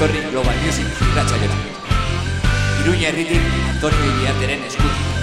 etorri Global Music irratxa jora. Iruña herritik Antonio Iriarteren eskutik.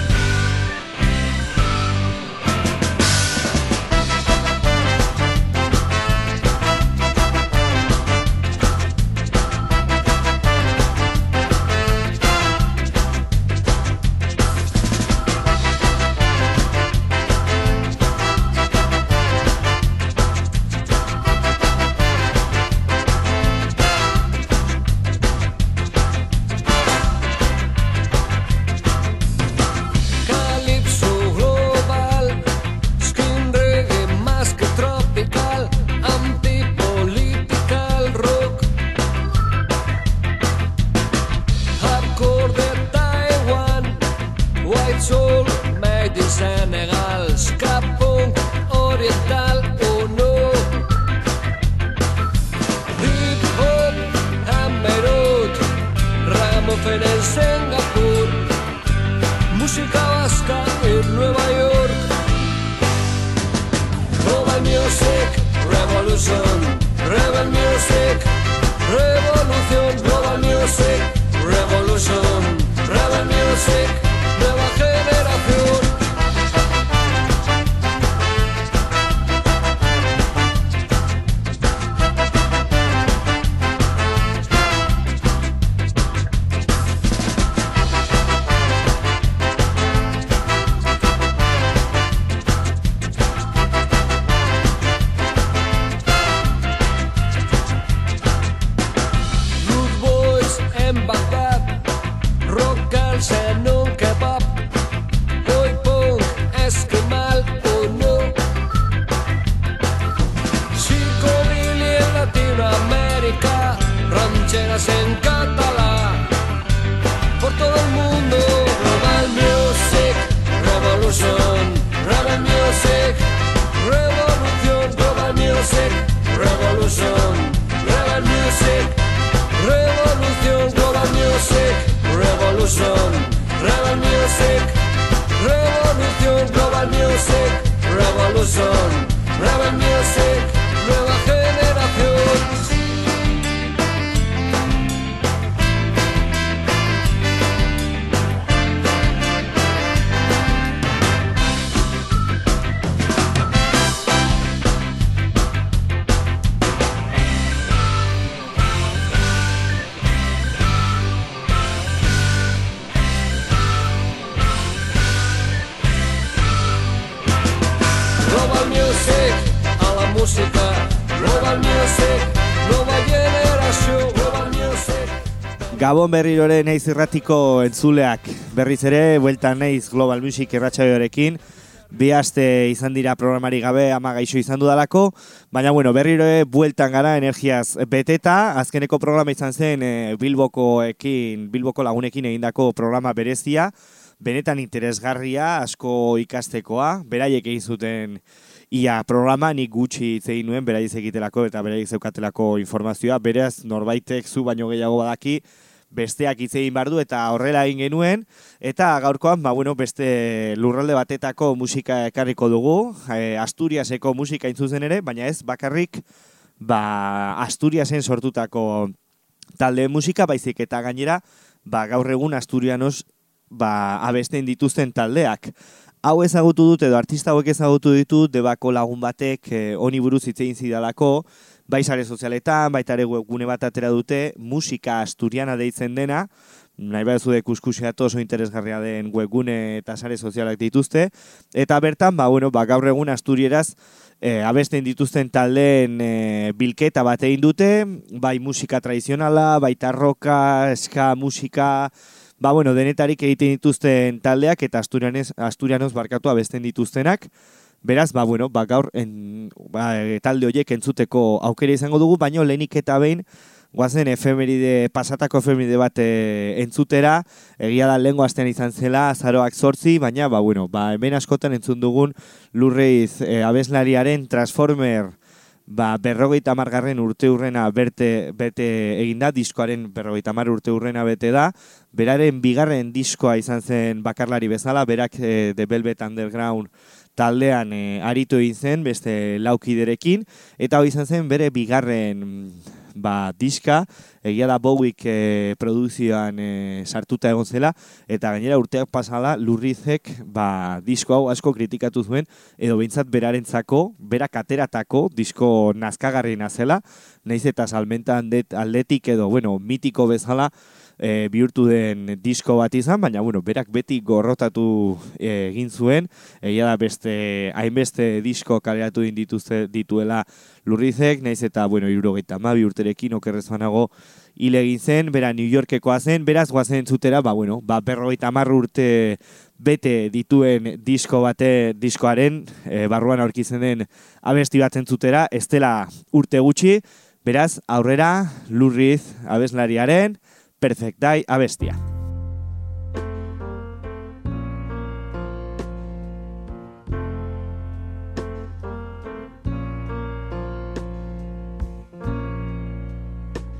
teus. Gabon berrirore naiz irratiko entzuleak. Berriz ere, bueltan naiz Global Music irratsaioarekin. Bi aste izan dira programari gabe ama gaixo izan dudalako, baina bueno, berriro ere bueltan gara energiaz beteta, azkeneko programa izan zen e, Bilbokoekin, Bilboko lagunekin egindako programa berezia, benetan interesgarria, asko ikastekoa, beraiek egin zuten ia programa nik gutxi hitz egin nuen beraiz egitelako eta beraiz zeukatelako informazioa, beraz norbaitek zu baino gehiago badaki, besteak hitz egin bardu eta horrela egin genuen. Eta gaurkoan ba, bueno, beste lurralde batetako musika ekarriko dugu. E, Asturiaseko musika intzuzen ere baina ez bakarrik ba, Asturiasen sortutako talde musika baizik eta gainera ba, gaur egun Asturianos ba, abesten dituzten taldeak. Hau ezagutu dut edo artista hauek ezagutu ditut debako lagun batek e, honi buruz hitz egin zidalako bai sare sozialetan, baita ere webgune bat atera dute, musika asturiana deitzen dena, nahi behar zude kuskuseatu oso interesgarria den webgune eta sare sozialak dituzte, eta bertan, ba, bueno, ba, gaur egun asturieraz e, abesten dituzten taldeen e, bilketa bat egin dute, bai musika tradizionala, baita roka, eska musika, ba, bueno, denetarik egiten dituzten taldeak eta asturianez, asturianoz barkatu abesten dituztenak, Beraz, ba, bueno, ba, gaur en, ba, talde horiek entzuteko aukera izango dugu, baino lehenik eta behin, guazen efemeride, pasatako efemeride bat e, entzutera, egia da lehengo astean izan zela, azaroak sortzi, baina, ba, bueno, ba, hemen askotan entzun dugun lurreiz e, abeslariaren Transformer ba, berrogeita margarren urte urrena berte, bete eginda, diskoaren berrogeita mar urte urrena bete da, beraren bigarren diskoa izan zen bakarlari bezala, berak e, The Velvet Underground taldean e, aritu egin zen, beste laukiderekin, eta hori izan zen bere bigarren ba, diska, egia da Bowiek e, produzioan e, sartuta egon zela, eta gainera urteak pasala lurrizek ba, disko hau asko kritikatu zuen, edo behintzat berarentzako, berak ateratako disko nazkagarriena zela, naiz eta salmenta aldetik edo, bueno, mitiko bezala, e, bihurtu den disko bat izan, baina bueno, berak beti gorrotatu e, egin zuen, egia da beste hainbeste disko kaleratu din dituzte dituela lurrizek, naiz eta bueno, irurogeita ma urterekin okerrezanago hile egin zen, bera New Yorkekoa zen, beraz guazen zutera, ba bueno, ba berrogeita marru urte bete dituen disko bate diskoaren e, barruan aurkitzen den abesti bat zentzutera, ez dela urte gutxi, beraz aurrera lurriz abeslariaren, perfectai a bestia.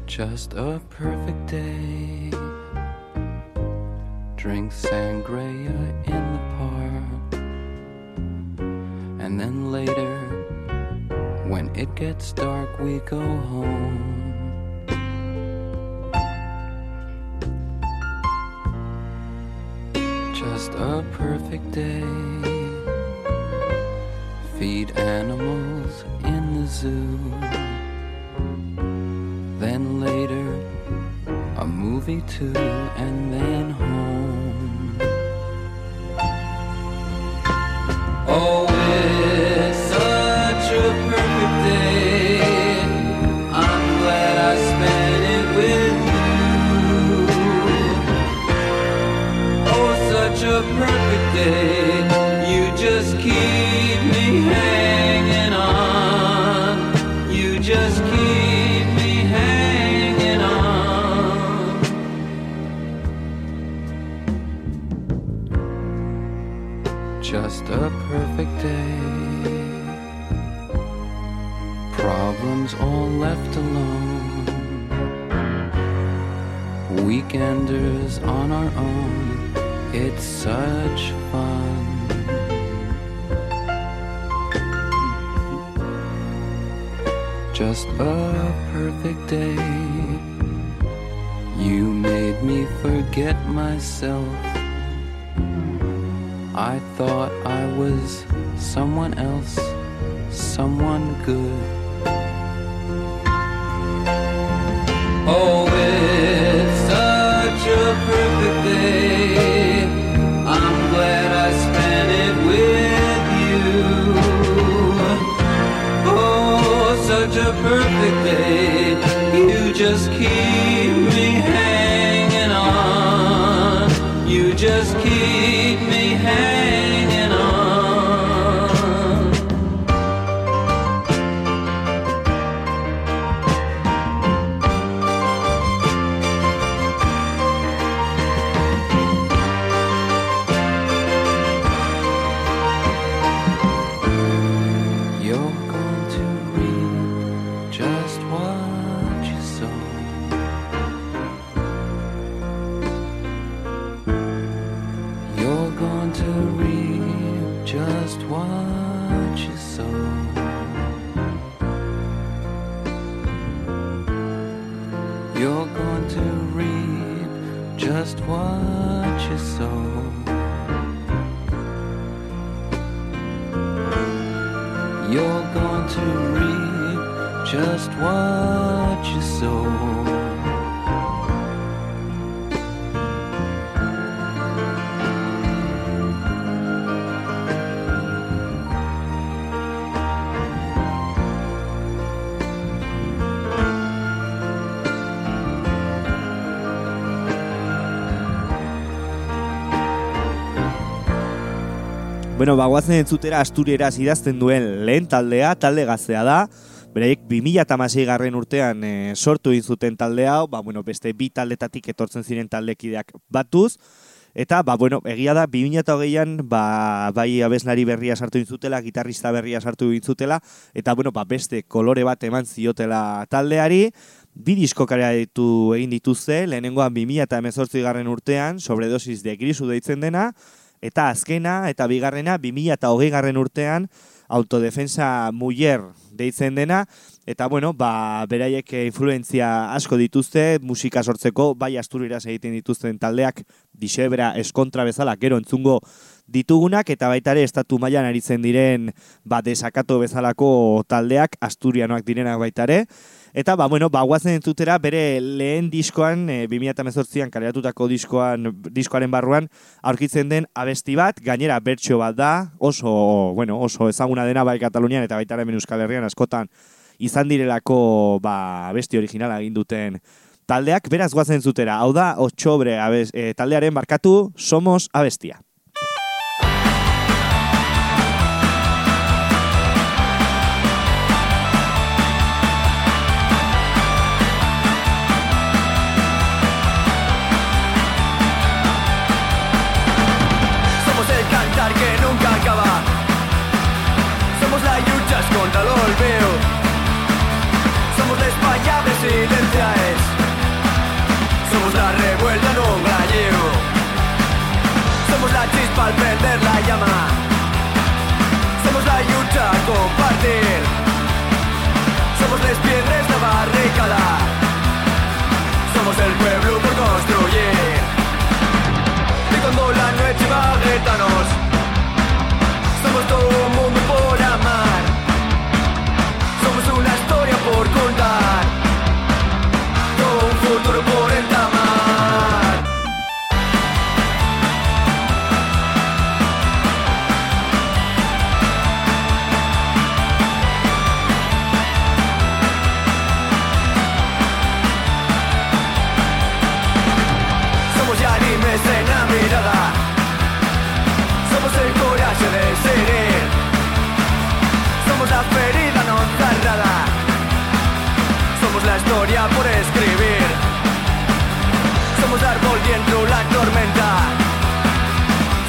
Just a perfect day. Drink sangria in the park. And then later, when it gets dark, we go home. Just a perfect day. Feed animals in the zoo. Then later, a movie too, and then home. Oh, myself. I thought I was someone else, someone good. To reap just what you sow. You're going to reap just what you sow. You're going to reap just what you sow. Bueno, bagoazen entzutera Asturieraz idazten duen lehen taldea, talde gaztea da. Beraiek 2006 garren urtean e, sortu zuten talde hau, ba, bueno, beste bi taldetatik etortzen ziren taldekideak batuz. Eta, ba, bueno, egia da, 2008an, ba, bai abeslari berria sartu intzutela, gitarrista berria sartu intzutela, eta, bueno, ba, beste kolore bat eman ziotela taldeari, bi disko ditu egin dituzte, lehenengoan 2018 garren urtean, sobredosis de grisu deitzen dena, eta azkena eta bigarrena 2008 garren urtean autodefensa muller deitzen dena, eta bueno, ba, beraiek influentzia asko dituzte, musika sortzeko, bai asturiraz egiten dituzten taldeak, disebra eskontra bezala, gero entzungo ditugunak, eta baita ere estatu mailan aritzen diren, ba, desakato bezalako taldeak, asturianoak direnak baita ere, Eta, ba, bueno, ba, guazen entzutera, bere lehen diskoan, e, 2018an kaleratutako diskoan, diskoaren barruan, aurkitzen den abesti bat, gainera bertxo bat da, oso, bueno, oso ezaguna dena bai Katalunian eta baita hemen Euskal Herrian askotan izan direlako ba, abesti originala egin duten taldeak, beraz guazen entzutera, hau da, otxobre abes, e, taldearen markatu, somos abestia. Por escribir. Somos árbol dentro la tormenta.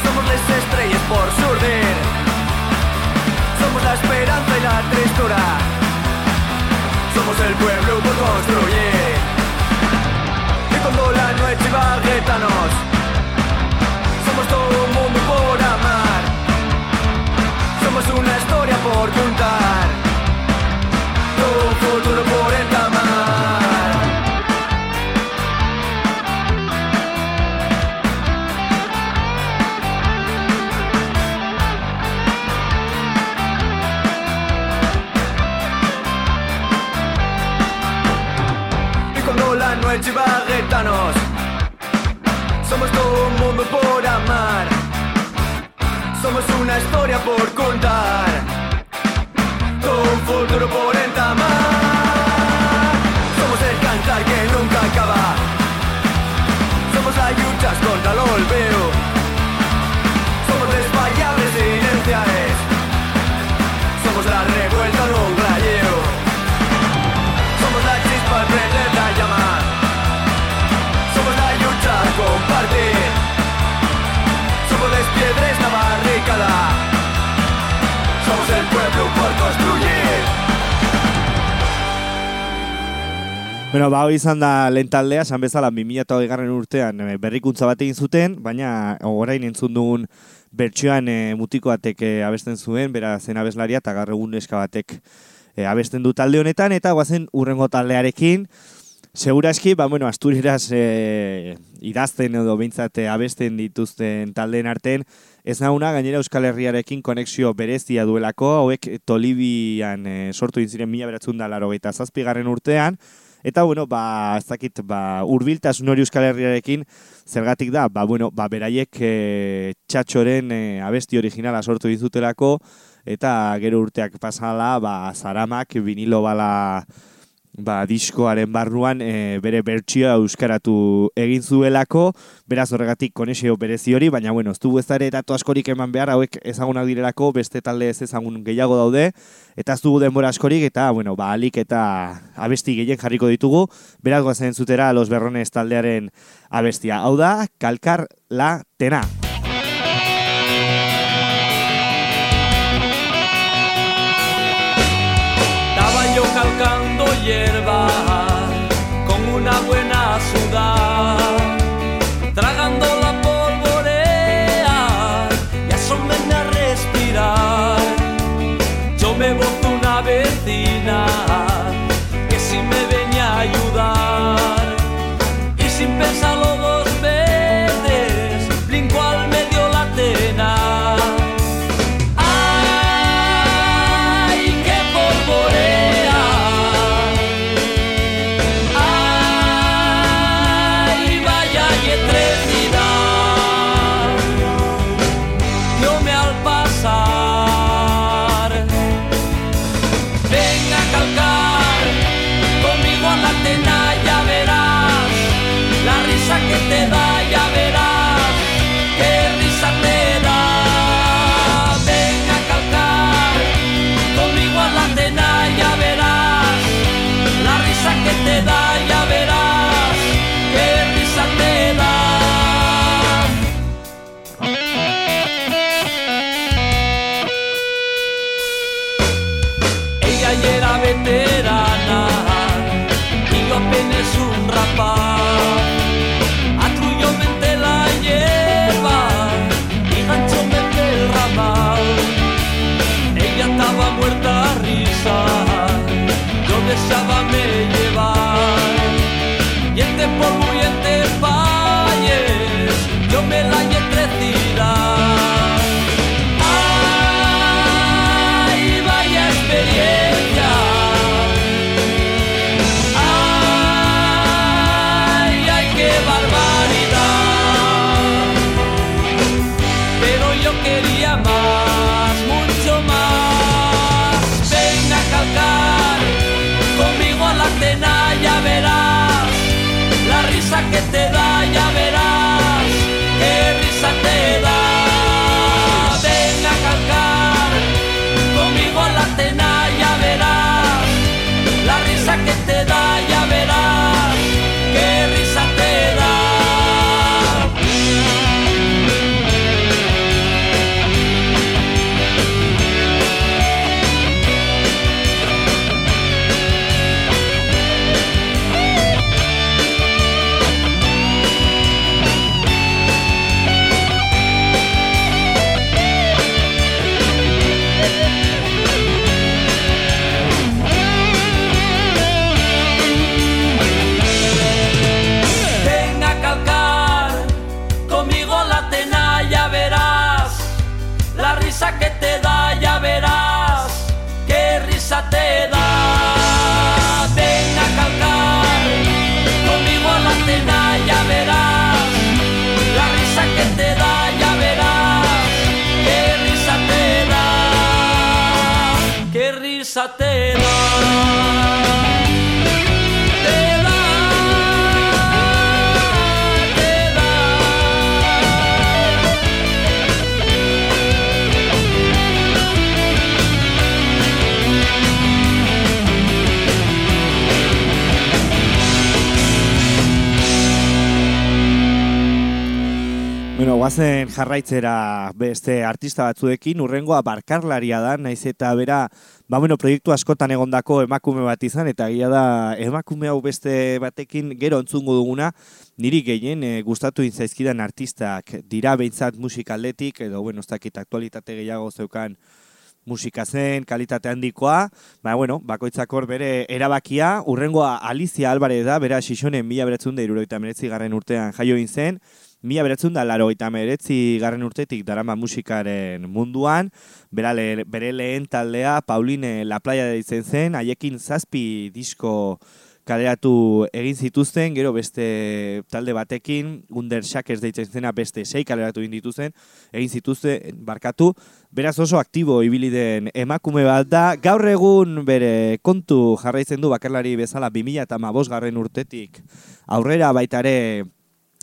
Somos las estrellas por surdir. Somos la esperanza y la tristura. Somos el pueblo por construir. Y cuando la noche va a Somos todo un mundo por amar. Somos una historia por contar. Todo un futuro por entamar gritarnos Somos todo un mundo por amar. Somos una historia por contar. Todo un futuro por entamar. Somos el cantar que nunca acaba. Somos las luchas contra el olvido. Somos desfallables silenciales. Somos la revuelta Bueno, ba, izan da lehen taldea, esan bezala 2008 garren urtean eh, berrikuntza bat egin zuten, baina orain entzun dugun bertsioan e, mutiko batek eh, abesten zuen, bera zen abeslaria eta gaur egun neska batek e, abesten du talde honetan, eta guazen urrengo taldearekin, Seguraski, ba, bueno, Asturias e, idazten edo behintzat eh, abesten dituzten taldeen artean, ez nauna gainera Euskal Herriarekin konexio berezia duelako, hauek Tolibian e, sortu intziren mila beratzen da laro zazpigarren urtean, Eta, bueno, ba, ez dakit, ba, urbiltasun hori Euskal Herriarekin, zergatik da, ba, bueno, ba, beraiek e, txatxoren e, abesti originala sortu dizutelako, eta gero urteak pasala, ba, zaramak vinilo bala ba, diskoaren barruan e, bere bertsioa euskaratu egin zuelako, beraz horregatik konexio berezi hori, baina bueno, ez dugu ez datu askorik eman behar, hauek ezagunak direlako, beste talde ez ezagun gehiago daude, eta ez dugu denbora askorik, eta bueno, ba, alik eta abesti gehien jarriko ditugu, beraz goazen zutera Los Berrones taldearen abestia. Hau da, Kalkar la Tena. hierba, con una buena ciudad, tragando la polvorea y asombrarme a respirar. Yo me boto una vecina que si me venía a ayudar y sin pensarlo Guazen jarraitzera beste artista batzuekin, urrengoa barkarlaria da, naiz eta bera, ba bueno, proiektu askotan egondako emakume bat izan, eta egia da emakume hau beste batekin gero entzungo duguna, niri gehien e, gustatu intzaizkidan artistak dira behintzat musikaldetik, edo bueno, ez dakit aktualitate gehiago zeukan musika zen, kalitate handikoa, ba, bueno, bakoitzak hor bere erabakia, urrengoa Alicia Alvarez da, bera Xixonen mila beratzen da irurogeita meretzi garren urtean jaio zen, mila beratzen da laro eta meretzi garren urtetik darama musikaren munduan, bera le, bere lehen taldea Pauline La Playa da izen zen, haiekin zazpi disko kaleratu egin zituzten, gero beste talde batekin, Under Shakers deitzen zena beste sei kaleratu egin dituzten, egin zituzten, barkatu, beraz oso aktibo ibili den emakume bat da, gaur egun bere kontu jarraitzen du bakarlari bezala 2000 eta urtetik aurrera baitare,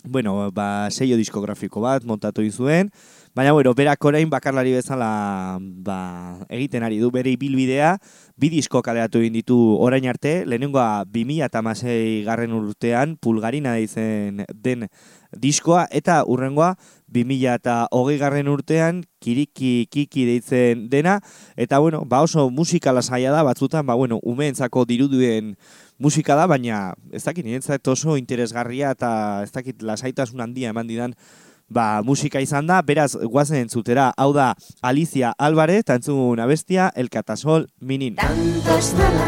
bueno, ba, seio diskografiko bat montatu zuen, baina bueno, berak orain bakarlari bezala ba, egiten ari du bere ibilbidea, bi disko kaleratu egin ditu orain arte, lehenengoa 2006 garren urtean, pulgarina izen den diskoa, eta urrengoa 2008 garren urtean, kiriki kiki deitzen dena, eta bueno, ba oso musika lasaia da, batzutan, ba bueno, umeentzako diruduen musika da, baina ez dakit niretzat oso interesgarria eta ez dakit lasaitasun handia eman didan ba, musika izan da, beraz guazen entzutera, hau da Alicia Álvarez, eta entzun abestia, El Catasol Minin. Tanto estará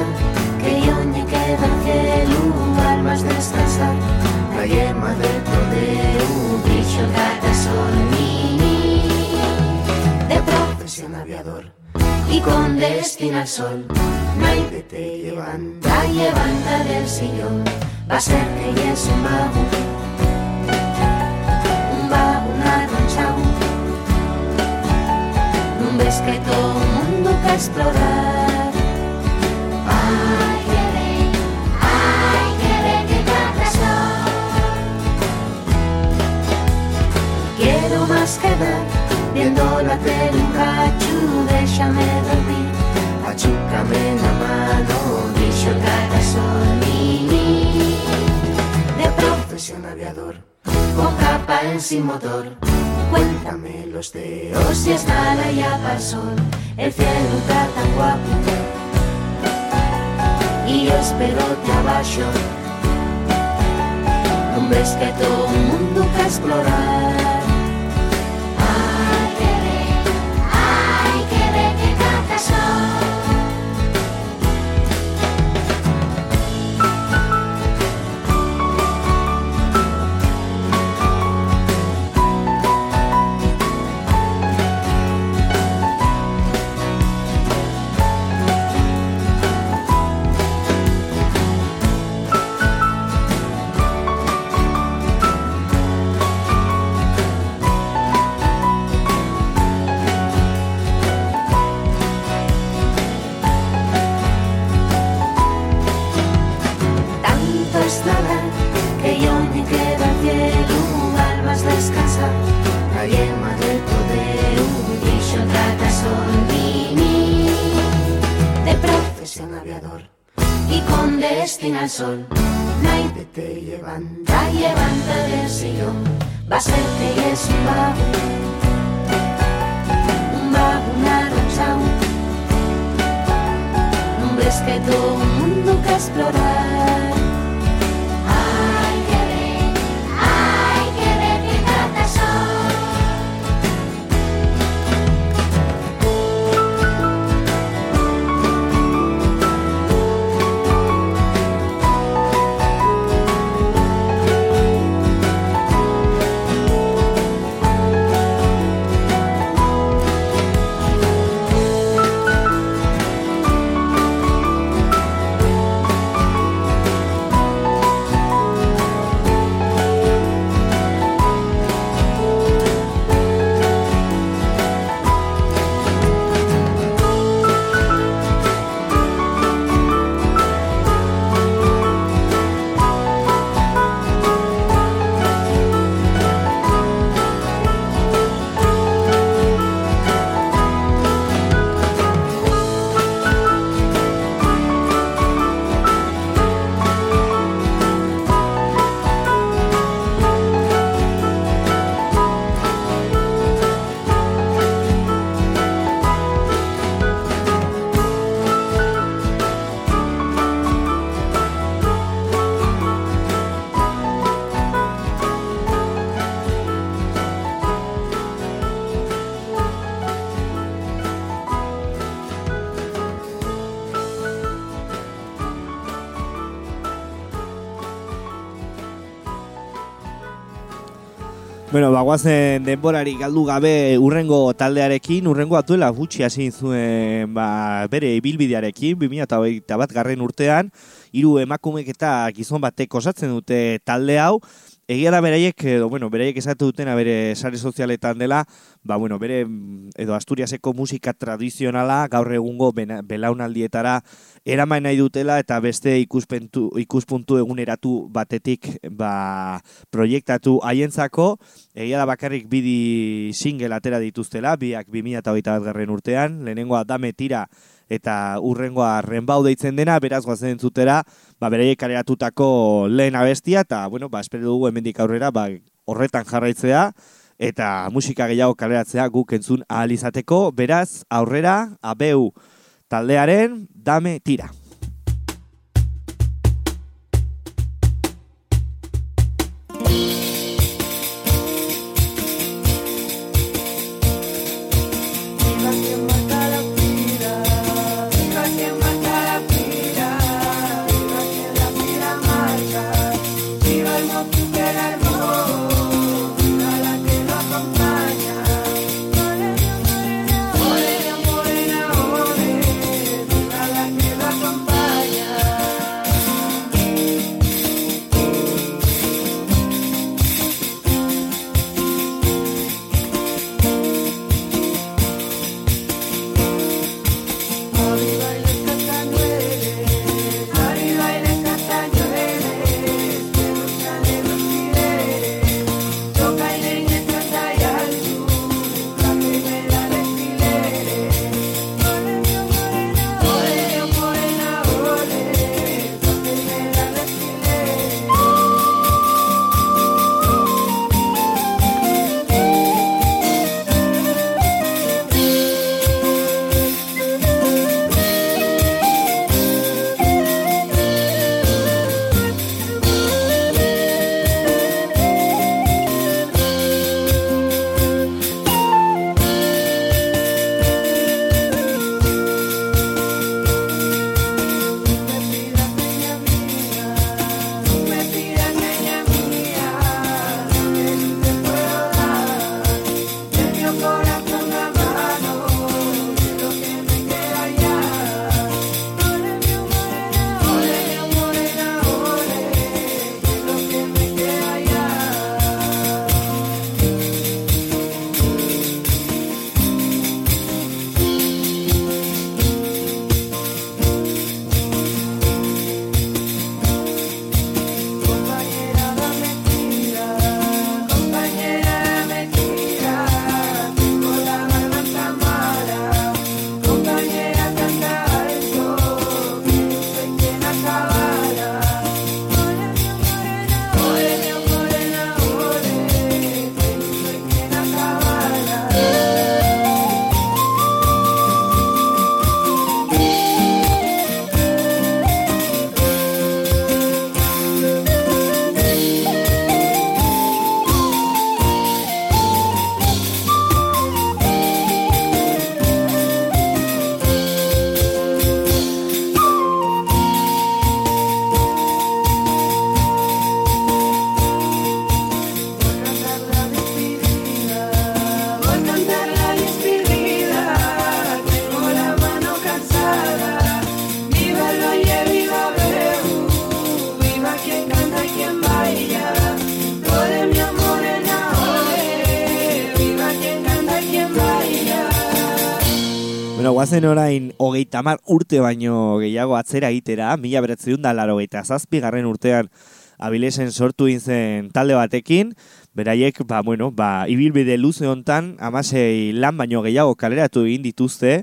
que yoñe queda el cielo, almas descansar, la yema de un bicho catasol mini, de profesión aviador y con destino al sol. Nadie te levanta, levanta del sillón, va a ser que ya es un bajo, un bajo, una un ves que todo el mundo que explorar. Ay, que ven, ay, que ven que te Quiero más que ver quedar viéndola hacer un déjame dormir, achúcame la mano, dicho gata Solini, de profesión aviador, con capa en sin motor. Cuéntame los dedos y hasta la ya sol, el cielo está tan guapo. Y yo espero te abajo, no ves que todo el mundo que explorar. Al. Bueno, bagoazen denborari galdu gabe urrengo taldearekin, urrengo atuela gutxi hasi zuen ba, bere ibilbidearekin, 2008 bat garren urtean, hiru emakumek eta gizon batek osatzen dute talde hau, Egia da beraiek, edo, bueno, beraiek esatu dutena bere sare sozialetan dela, ba, bueno, bere, edo Asturiaseko musika tradizionala gaur egungo belaunaldietara eraman nahi dutela eta beste ikuspentu, ikuspuntu eguneratu batetik ba, proiektatu. Haientzako, egia da bakarrik bidi single atera dituztela, biak 2008 bat garren urtean, lehenengoa dame tira eta urrengoa renbau deitzen dena, beraz goazen entzutera, ba, beraiek kareratutako lehen abestia, eta, bueno, ba, espero dugu hemendik aurrera, ba, horretan jarraitzea, eta musika gehiago kaleratzea guk entzun ahal izateko, beraz, aurrera, abeu taldearen, dame tira. Guazen orain hogeita mar urte baino gehiago atzera egitera, mila beratzeun da laro eta zazpigarren urtean abilesen sortu zen talde batekin, beraiek, ba, bueno, ba, ibilbide luze hontan, amasei lan baino gehiago kaleratu egin dituzte,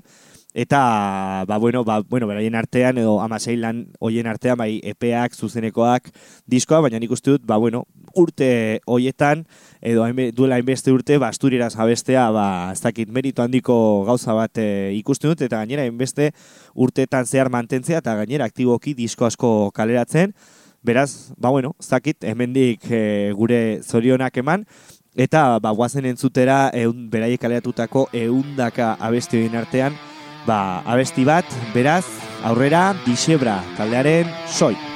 eta, ba, bueno, ba, bueno, beraien artean, edo amasei lan hoien artean, bai, epeak, zuzenekoak, diskoa, baina nik uste dut, ba, bueno, urte hoietan, edo hainbe, duela hainbeste urte, ba, asturieraz abestea, ba, ez dakit meritu handiko gauza bat e, ikusten dut, eta gainera hainbeste urteetan zehar mantentzea, eta gainera aktiboki disko asko kaleratzen, beraz, ba, bueno, ez dakit, hemendik e, gure zorionak eman, eta, ba, guazen entzutera, eun, beraiek kaleratutako eundaka abesti horien artean, ba, abesti bat, beraz, aurrera, Dixebra, taldearen, soi.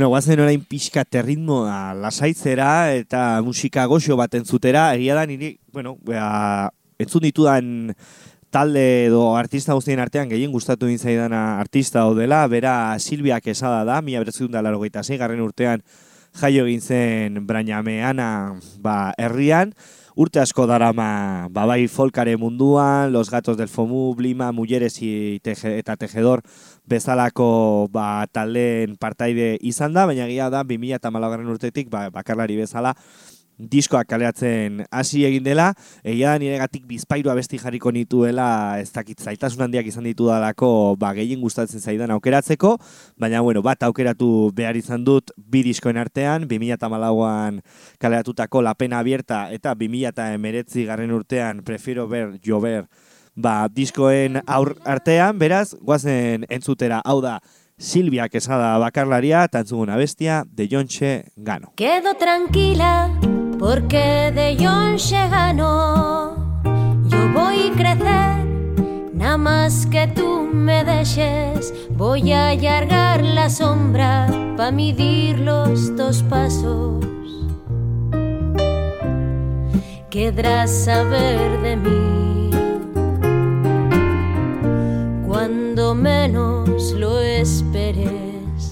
Bueno, guazen orain pixka territmoa lasaitzera eta musika goxo baten zutera, egia da niri, bueno, bea, entzun ditudan talde edo artista guztien artean gehien gustatu egin zaidana artista dela, bera Silvia Quesada da, mila beretzun da garren urtean jaio egin zen Brañameana ba, herrian, urte asko darama. Ba, bai folkare munduan, Los Gatos del Fomu, Blima, Mulleres teje, eta Tejedor bezalako ba, taldeen partaide izan da, baina egia da 2008 urtetik ba, bakarlari bezala diskoak kaleatzen hasi egin dela, egia da niregatik bizpairu abesti jarriko nituela, ez dakit zailtasun handiak izan ditu dalako, ba, gehien gustatzen zaidan aukeratzeko, baina bueno, bat aukeratu behar izan dut bi diskoen artean, 2008an kaleatutako La Pena Abierta eta 2019 garren urtean Prefiero Ver Llover ba, diskoen aur artean, beraz, guazen entzutera, hau da, Silvia Quesada bakarlaria, eta entzuguna bestia, de Jontxe Gano. Quedo tranquila porque de Yonche ganó. Yo voy a crecer, nada más que tú me dejes. Voy a allargar la sombra para medir los dos pasos. Querrás saber de mí cuando menos lo esperes.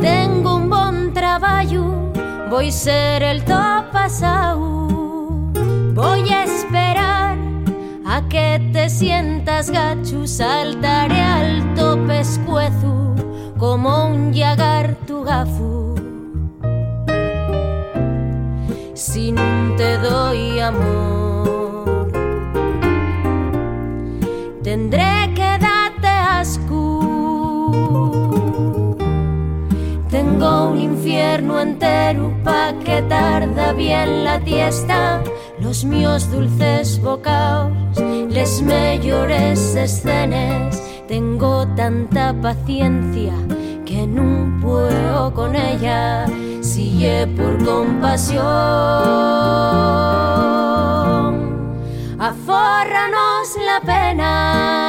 Tengo un buen trabajo, voy a ser el top pasado. Voy a esperar a que te sientas gacho, saltaré alto pescuezo como un yagar tu gafu. Si no te doy amor, tendré infierno entero pa' que tarda bien la tiesta. Los míos dulces bocaos, les mejores escenas. Tengo tanta paciencia que no puedo con ella. Si es por compasión, afórranos la pena.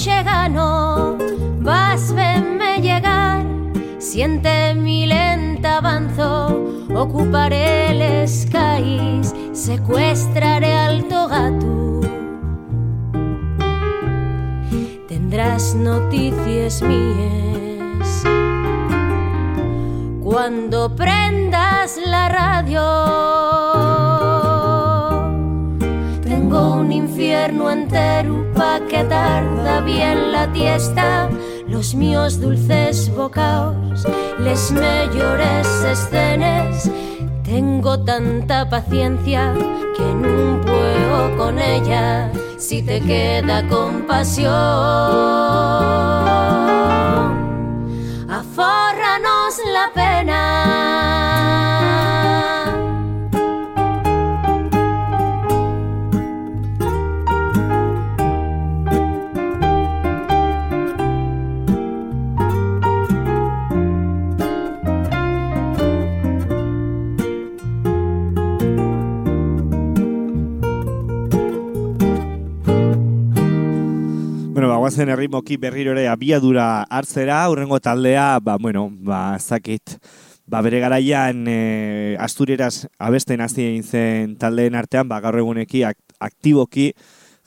Yonche ganó. Vas, venme llegar, siente mi lenta avanzo. Ocuparé el skies, secuestraré al gato. Tendrás noticias mías cuando prendas la radio. Tengo un infierno entero pa' que tarda bien la tiesta. Los míos dulces bocaos, les mejores escenas. Tengo tanta paciencia que no puedo con ella. Si te queda compasión, afórranos la pena. Guazen errimoki berriro ere abiadura hartzera, urrengo taldea, ba, bueno, ba, zakit, ba, bere garaian e, Asturieraz abesten hasi egin zen taldeen artean, ba, gaur eguneki ak aktiboki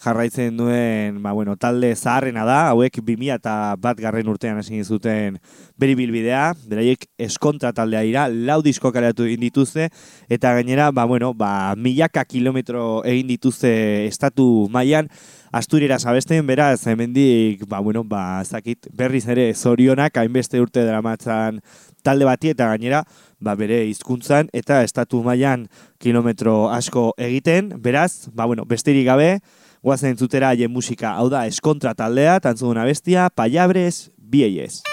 jarraitzen duen, ba, bueno, talde zaharrena da, hauek 2000 eta bat garren urtean egin zuten beri bilbidea, beraiek eskontra taldea dira, lau disko kaleratu egin dituzte, eta gainera, ba, bueno, ba, milaka kilometro egin dituzte estatu mailan. Asturieraz abesten, beraz, hemendik, ba, bueno, ba, zakit, berriz ere zorionak, hainbeste urte dramatzan talde bati, eta gainera, ba, bere hizkuntzan eta estatu mailan kilometro asko egiten, beraz, ba, bueno, besterik gabe, guazen haien musika, hau da, eskontra taldea, tantzuduna bestia, payabres, bieiez.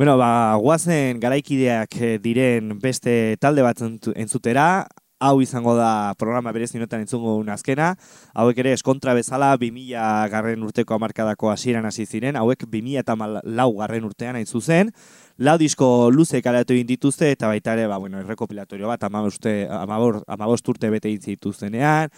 Bueno, ba, guazen garaikideak eh, diren beste talde bat entzu- entzutera, hau izango da programa berez minutan entzungo un azkena, hauek ere eskontra bezala 2000 garren urteko amarkadako hasieran hasi ziren, hauek 2000 eta lau garren urtean hain zuzen, lau disko luze kalatu egin dituzte, eta baita ere, ba, bueno, errekopilatorio bat, amaboste, amabor, amabost urte bete egin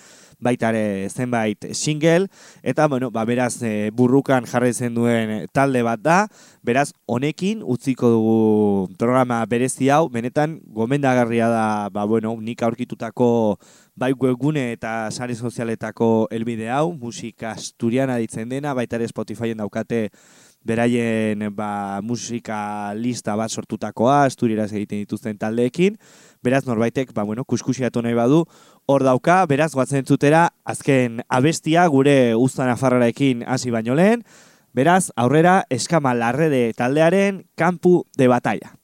baita ere zenbait single, eta, bueno, ba, beraz, e, burrukan jarri zen duen talde bat da, beraz, honekin utziko dugu programa berezi hau, benetan, gomendagarria da, ba, bueno, nik aurkitutako bai webgune eta sare sozialetako elbide hau, musika asturiana ditzen dena, baita ere Spotifyen daukate beraien ba, musika lista bat sortutakoa, asturieraz egiten dituzten taldeekin, beraz norbaitek, ba, bueno, kuskusiatu nahi badu, hor dauka, beraz goatzen entzutera, azken abestia gure uztan afarrarekin hasi baino lehen, beraz aurrera eskama larrede taldearen kampu de batalla.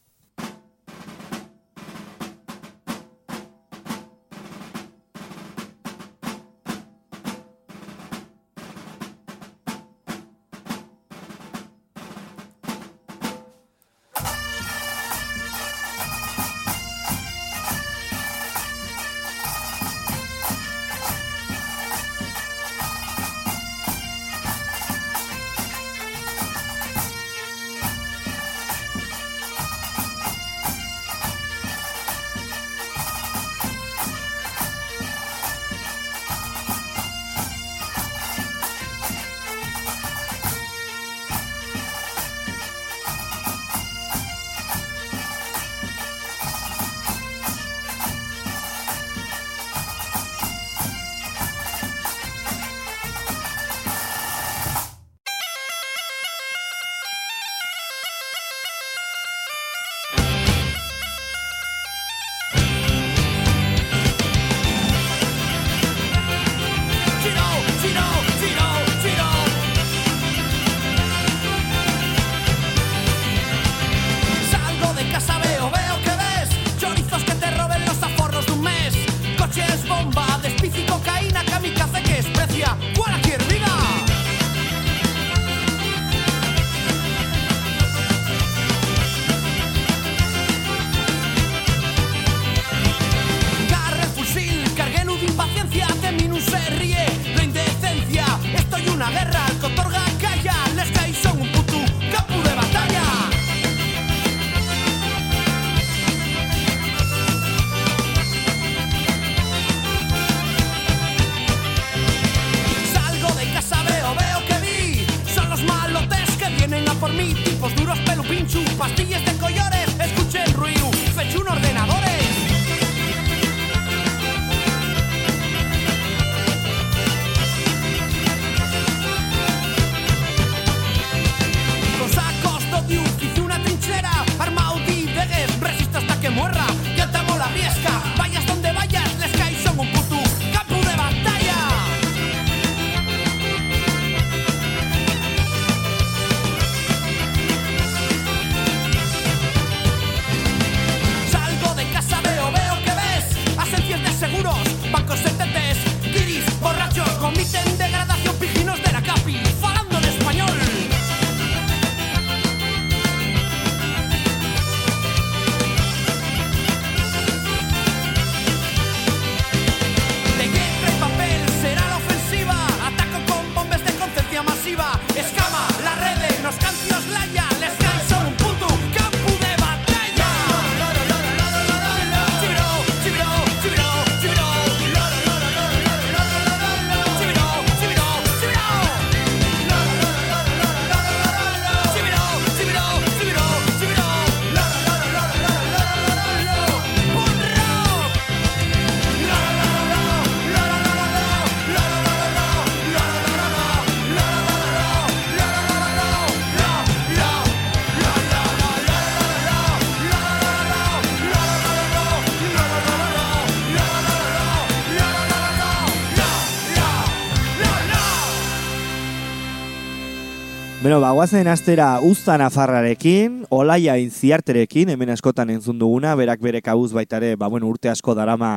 Beno, ba, guazen astera uztan afarrarekin, olaia inziarterekin, hemen askotan entzun duguna, berak bere kabuz baitare, ba, bueno, urte asko darama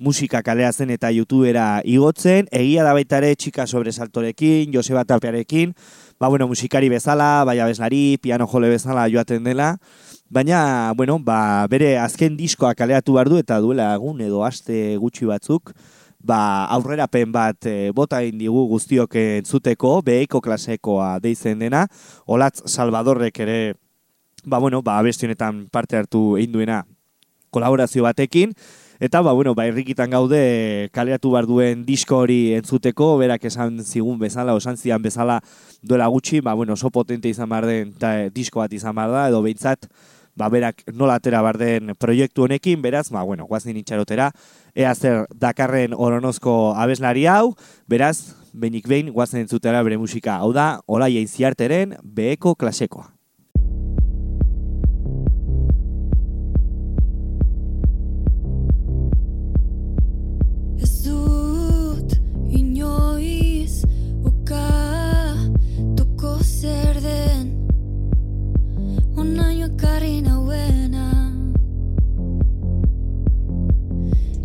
musika kalea zen eta youtubera igotzen, egia da baitare txika sobresaltorekin, Joseba Tapearekin, ba, bueno, musikari bezala, bai abeslari, piano jole bezala joaten dela, baina, bueno, ba, bere azken diskoa kaleatu behar du, eta duela egun edo aste gutxi batzuk, ba, aurrerapen bat e, bota digu guztiok entzuteko, beheko klasekoa deitzen dena, Olatz Salvadorrek ere, ba, bueno, ba, abestionetan parte hartu egin kolaborazio batekin, Eta, ba, bueno, ba, irrikitan gaude kaleatu behar duen disko hori entzuteko, berak esan zigun bezala, osan zian bezala duela gutxi, ba, bueno, oso potente izan behar den ta, disko bat izan behar da, edo behintzat, ba, berak nola atera behar den proiektu honekin, beraz, ba, bueno, guazin itxarotera, ea zer dakarren oronozko abeslari hau, beraz, benik behin guazen entzutera bere musika, hau da, hola ziarteren beheko klasekoa. Ez dut inoiz ukatuko zer den Onaino ekarri nauena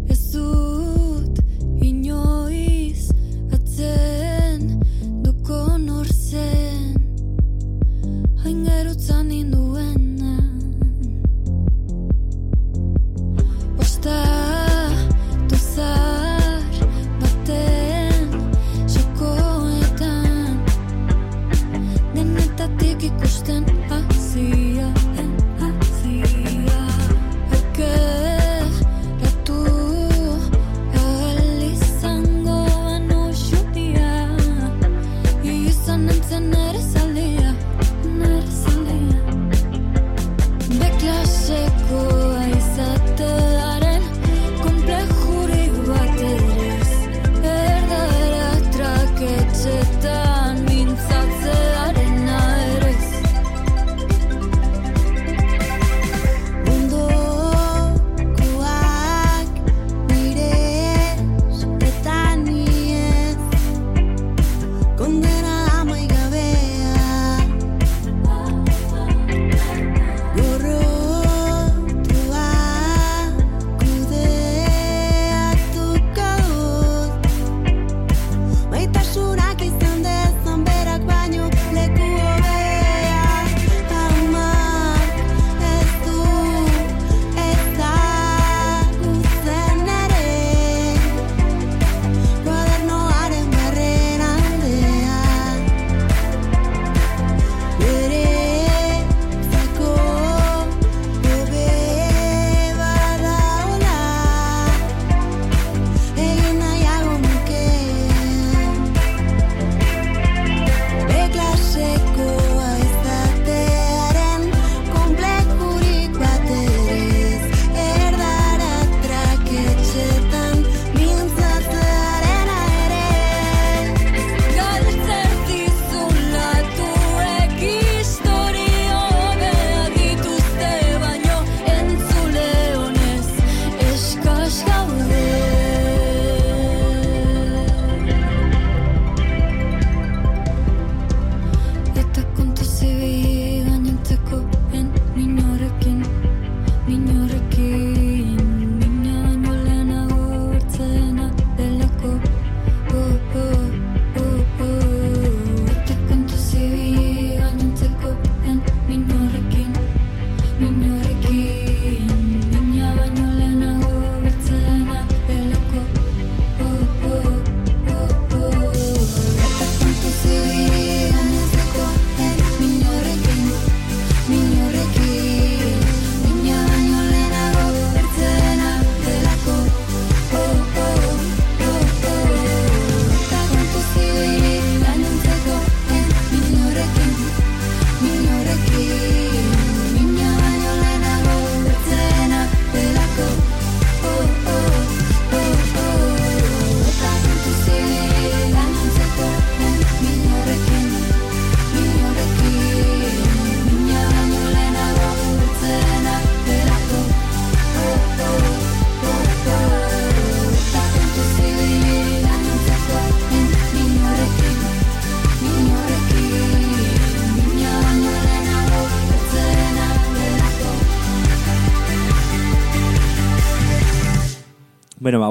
Ez dut inoiz atzen duko nor zen. Hain gerutzan ninduena Osta Zar baten Sokoetan. Denetatik ikusten Azia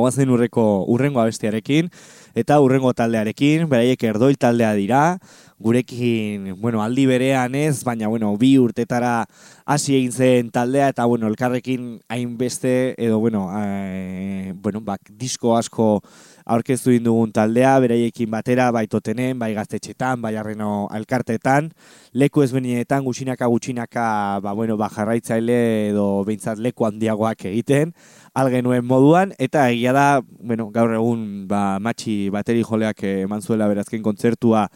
guazen urreko urrengo abestiarekin, eta urrengo taldearekin, beraiek erdoil taldea dira, gurekin, bueno, aldi berean ez, baina, bueno, bi urtetara hasi egin zen taldea, eta, bueno, elkarrekin hainbeste, edo, bueno, e, bueno, bak, disko asko aurkeztu dugun taldea, beraiekin batera, bai totenen, bai gaztetxetan, bai arreno alkartetan, leku ezberdinetan gutxinaka gutxinaka, ba, bueno, ba, jarraitzaile edo behintzat leku handiagoak egiten, algenuen moduan, eta egia da, bueno, gaur egun ba, matxi bateri joleak eman zuela berazken kontzertua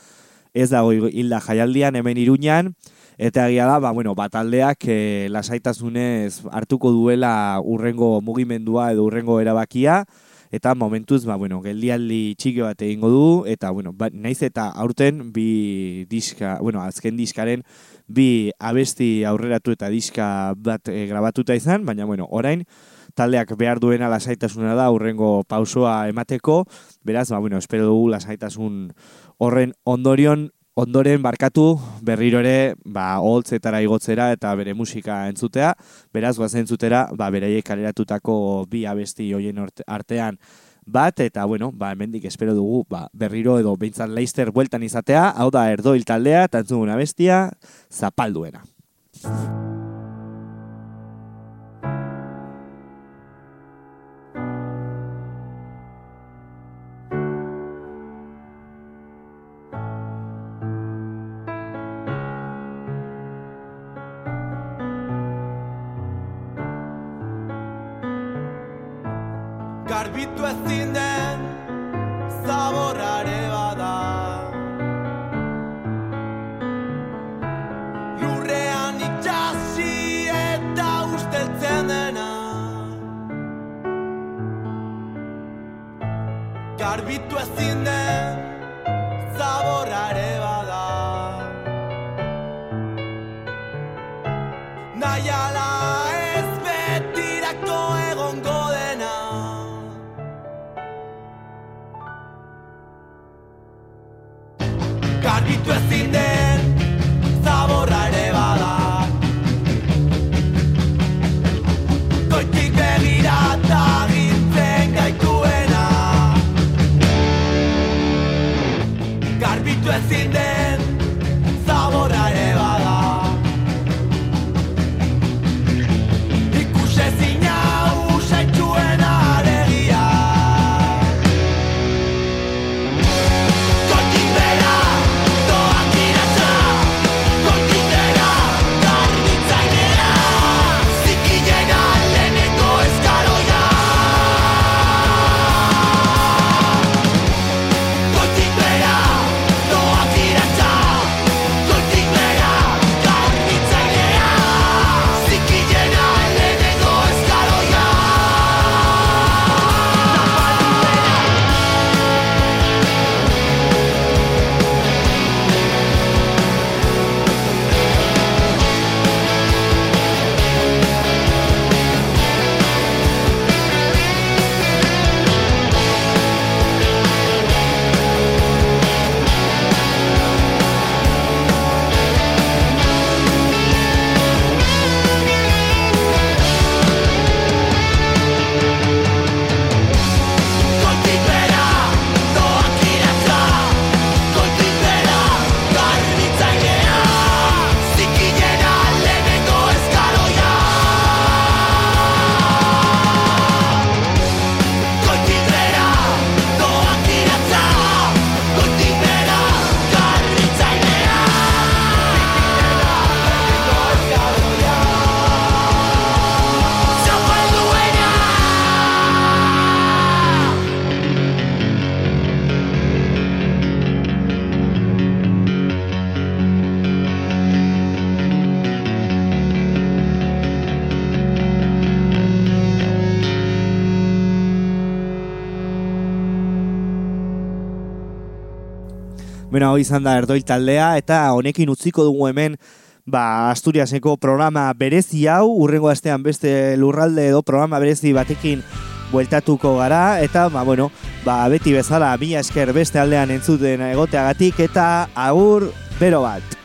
ez dago hilda jaialdian hemen iruñan, eta egia da, ba, bueno, bataldeak e, lasaitasunez hartuko duela urrengo mugimendua edo urrengo erabakia, eta momentuz, ba, bueno, geldialdi txiki bat egingo du, eta, bueno, ba, naiz eta aurten bi diska, bueno, azken diskaren bi abesti aurreratu eta diska bat e, grabatuta izan, baina, bueno, orain, taldeak behar duena lasaitasuna da urrengo pausoa emateko, beraz, ba, bueno, espero dugu lasaitasun horren ondorion, ondoren barkatu berriro ere ba, holtzetara igotzera eta bere musika entzutea, beraz, guazen entzutera, ba, beraiek kaleratutako bi abesti hoien artean bat, eta, bueno, ba, hemendik espero dugu, ba, berriro edo behintzat Leister bueltan izatea, hau da erdoil taldea, eta entzugun abestia, zapalduena. Garbitu ezin den zaborrare bada Lurrean itxasi eta usteltzen dena Garbitu ezin den zaborrare bada Nahi hau izan da erdoil taldea, eta honekin utziko dugu hemen ba, Asturiaseko programa berezi hau, urrengo astean beste lurralde edo programa berezi batekin bueltatuko gara, eta, ba, bueno, ba, beti bezala, mila esker beste aldean entzuten egoteagatik, eta agur, bero bat.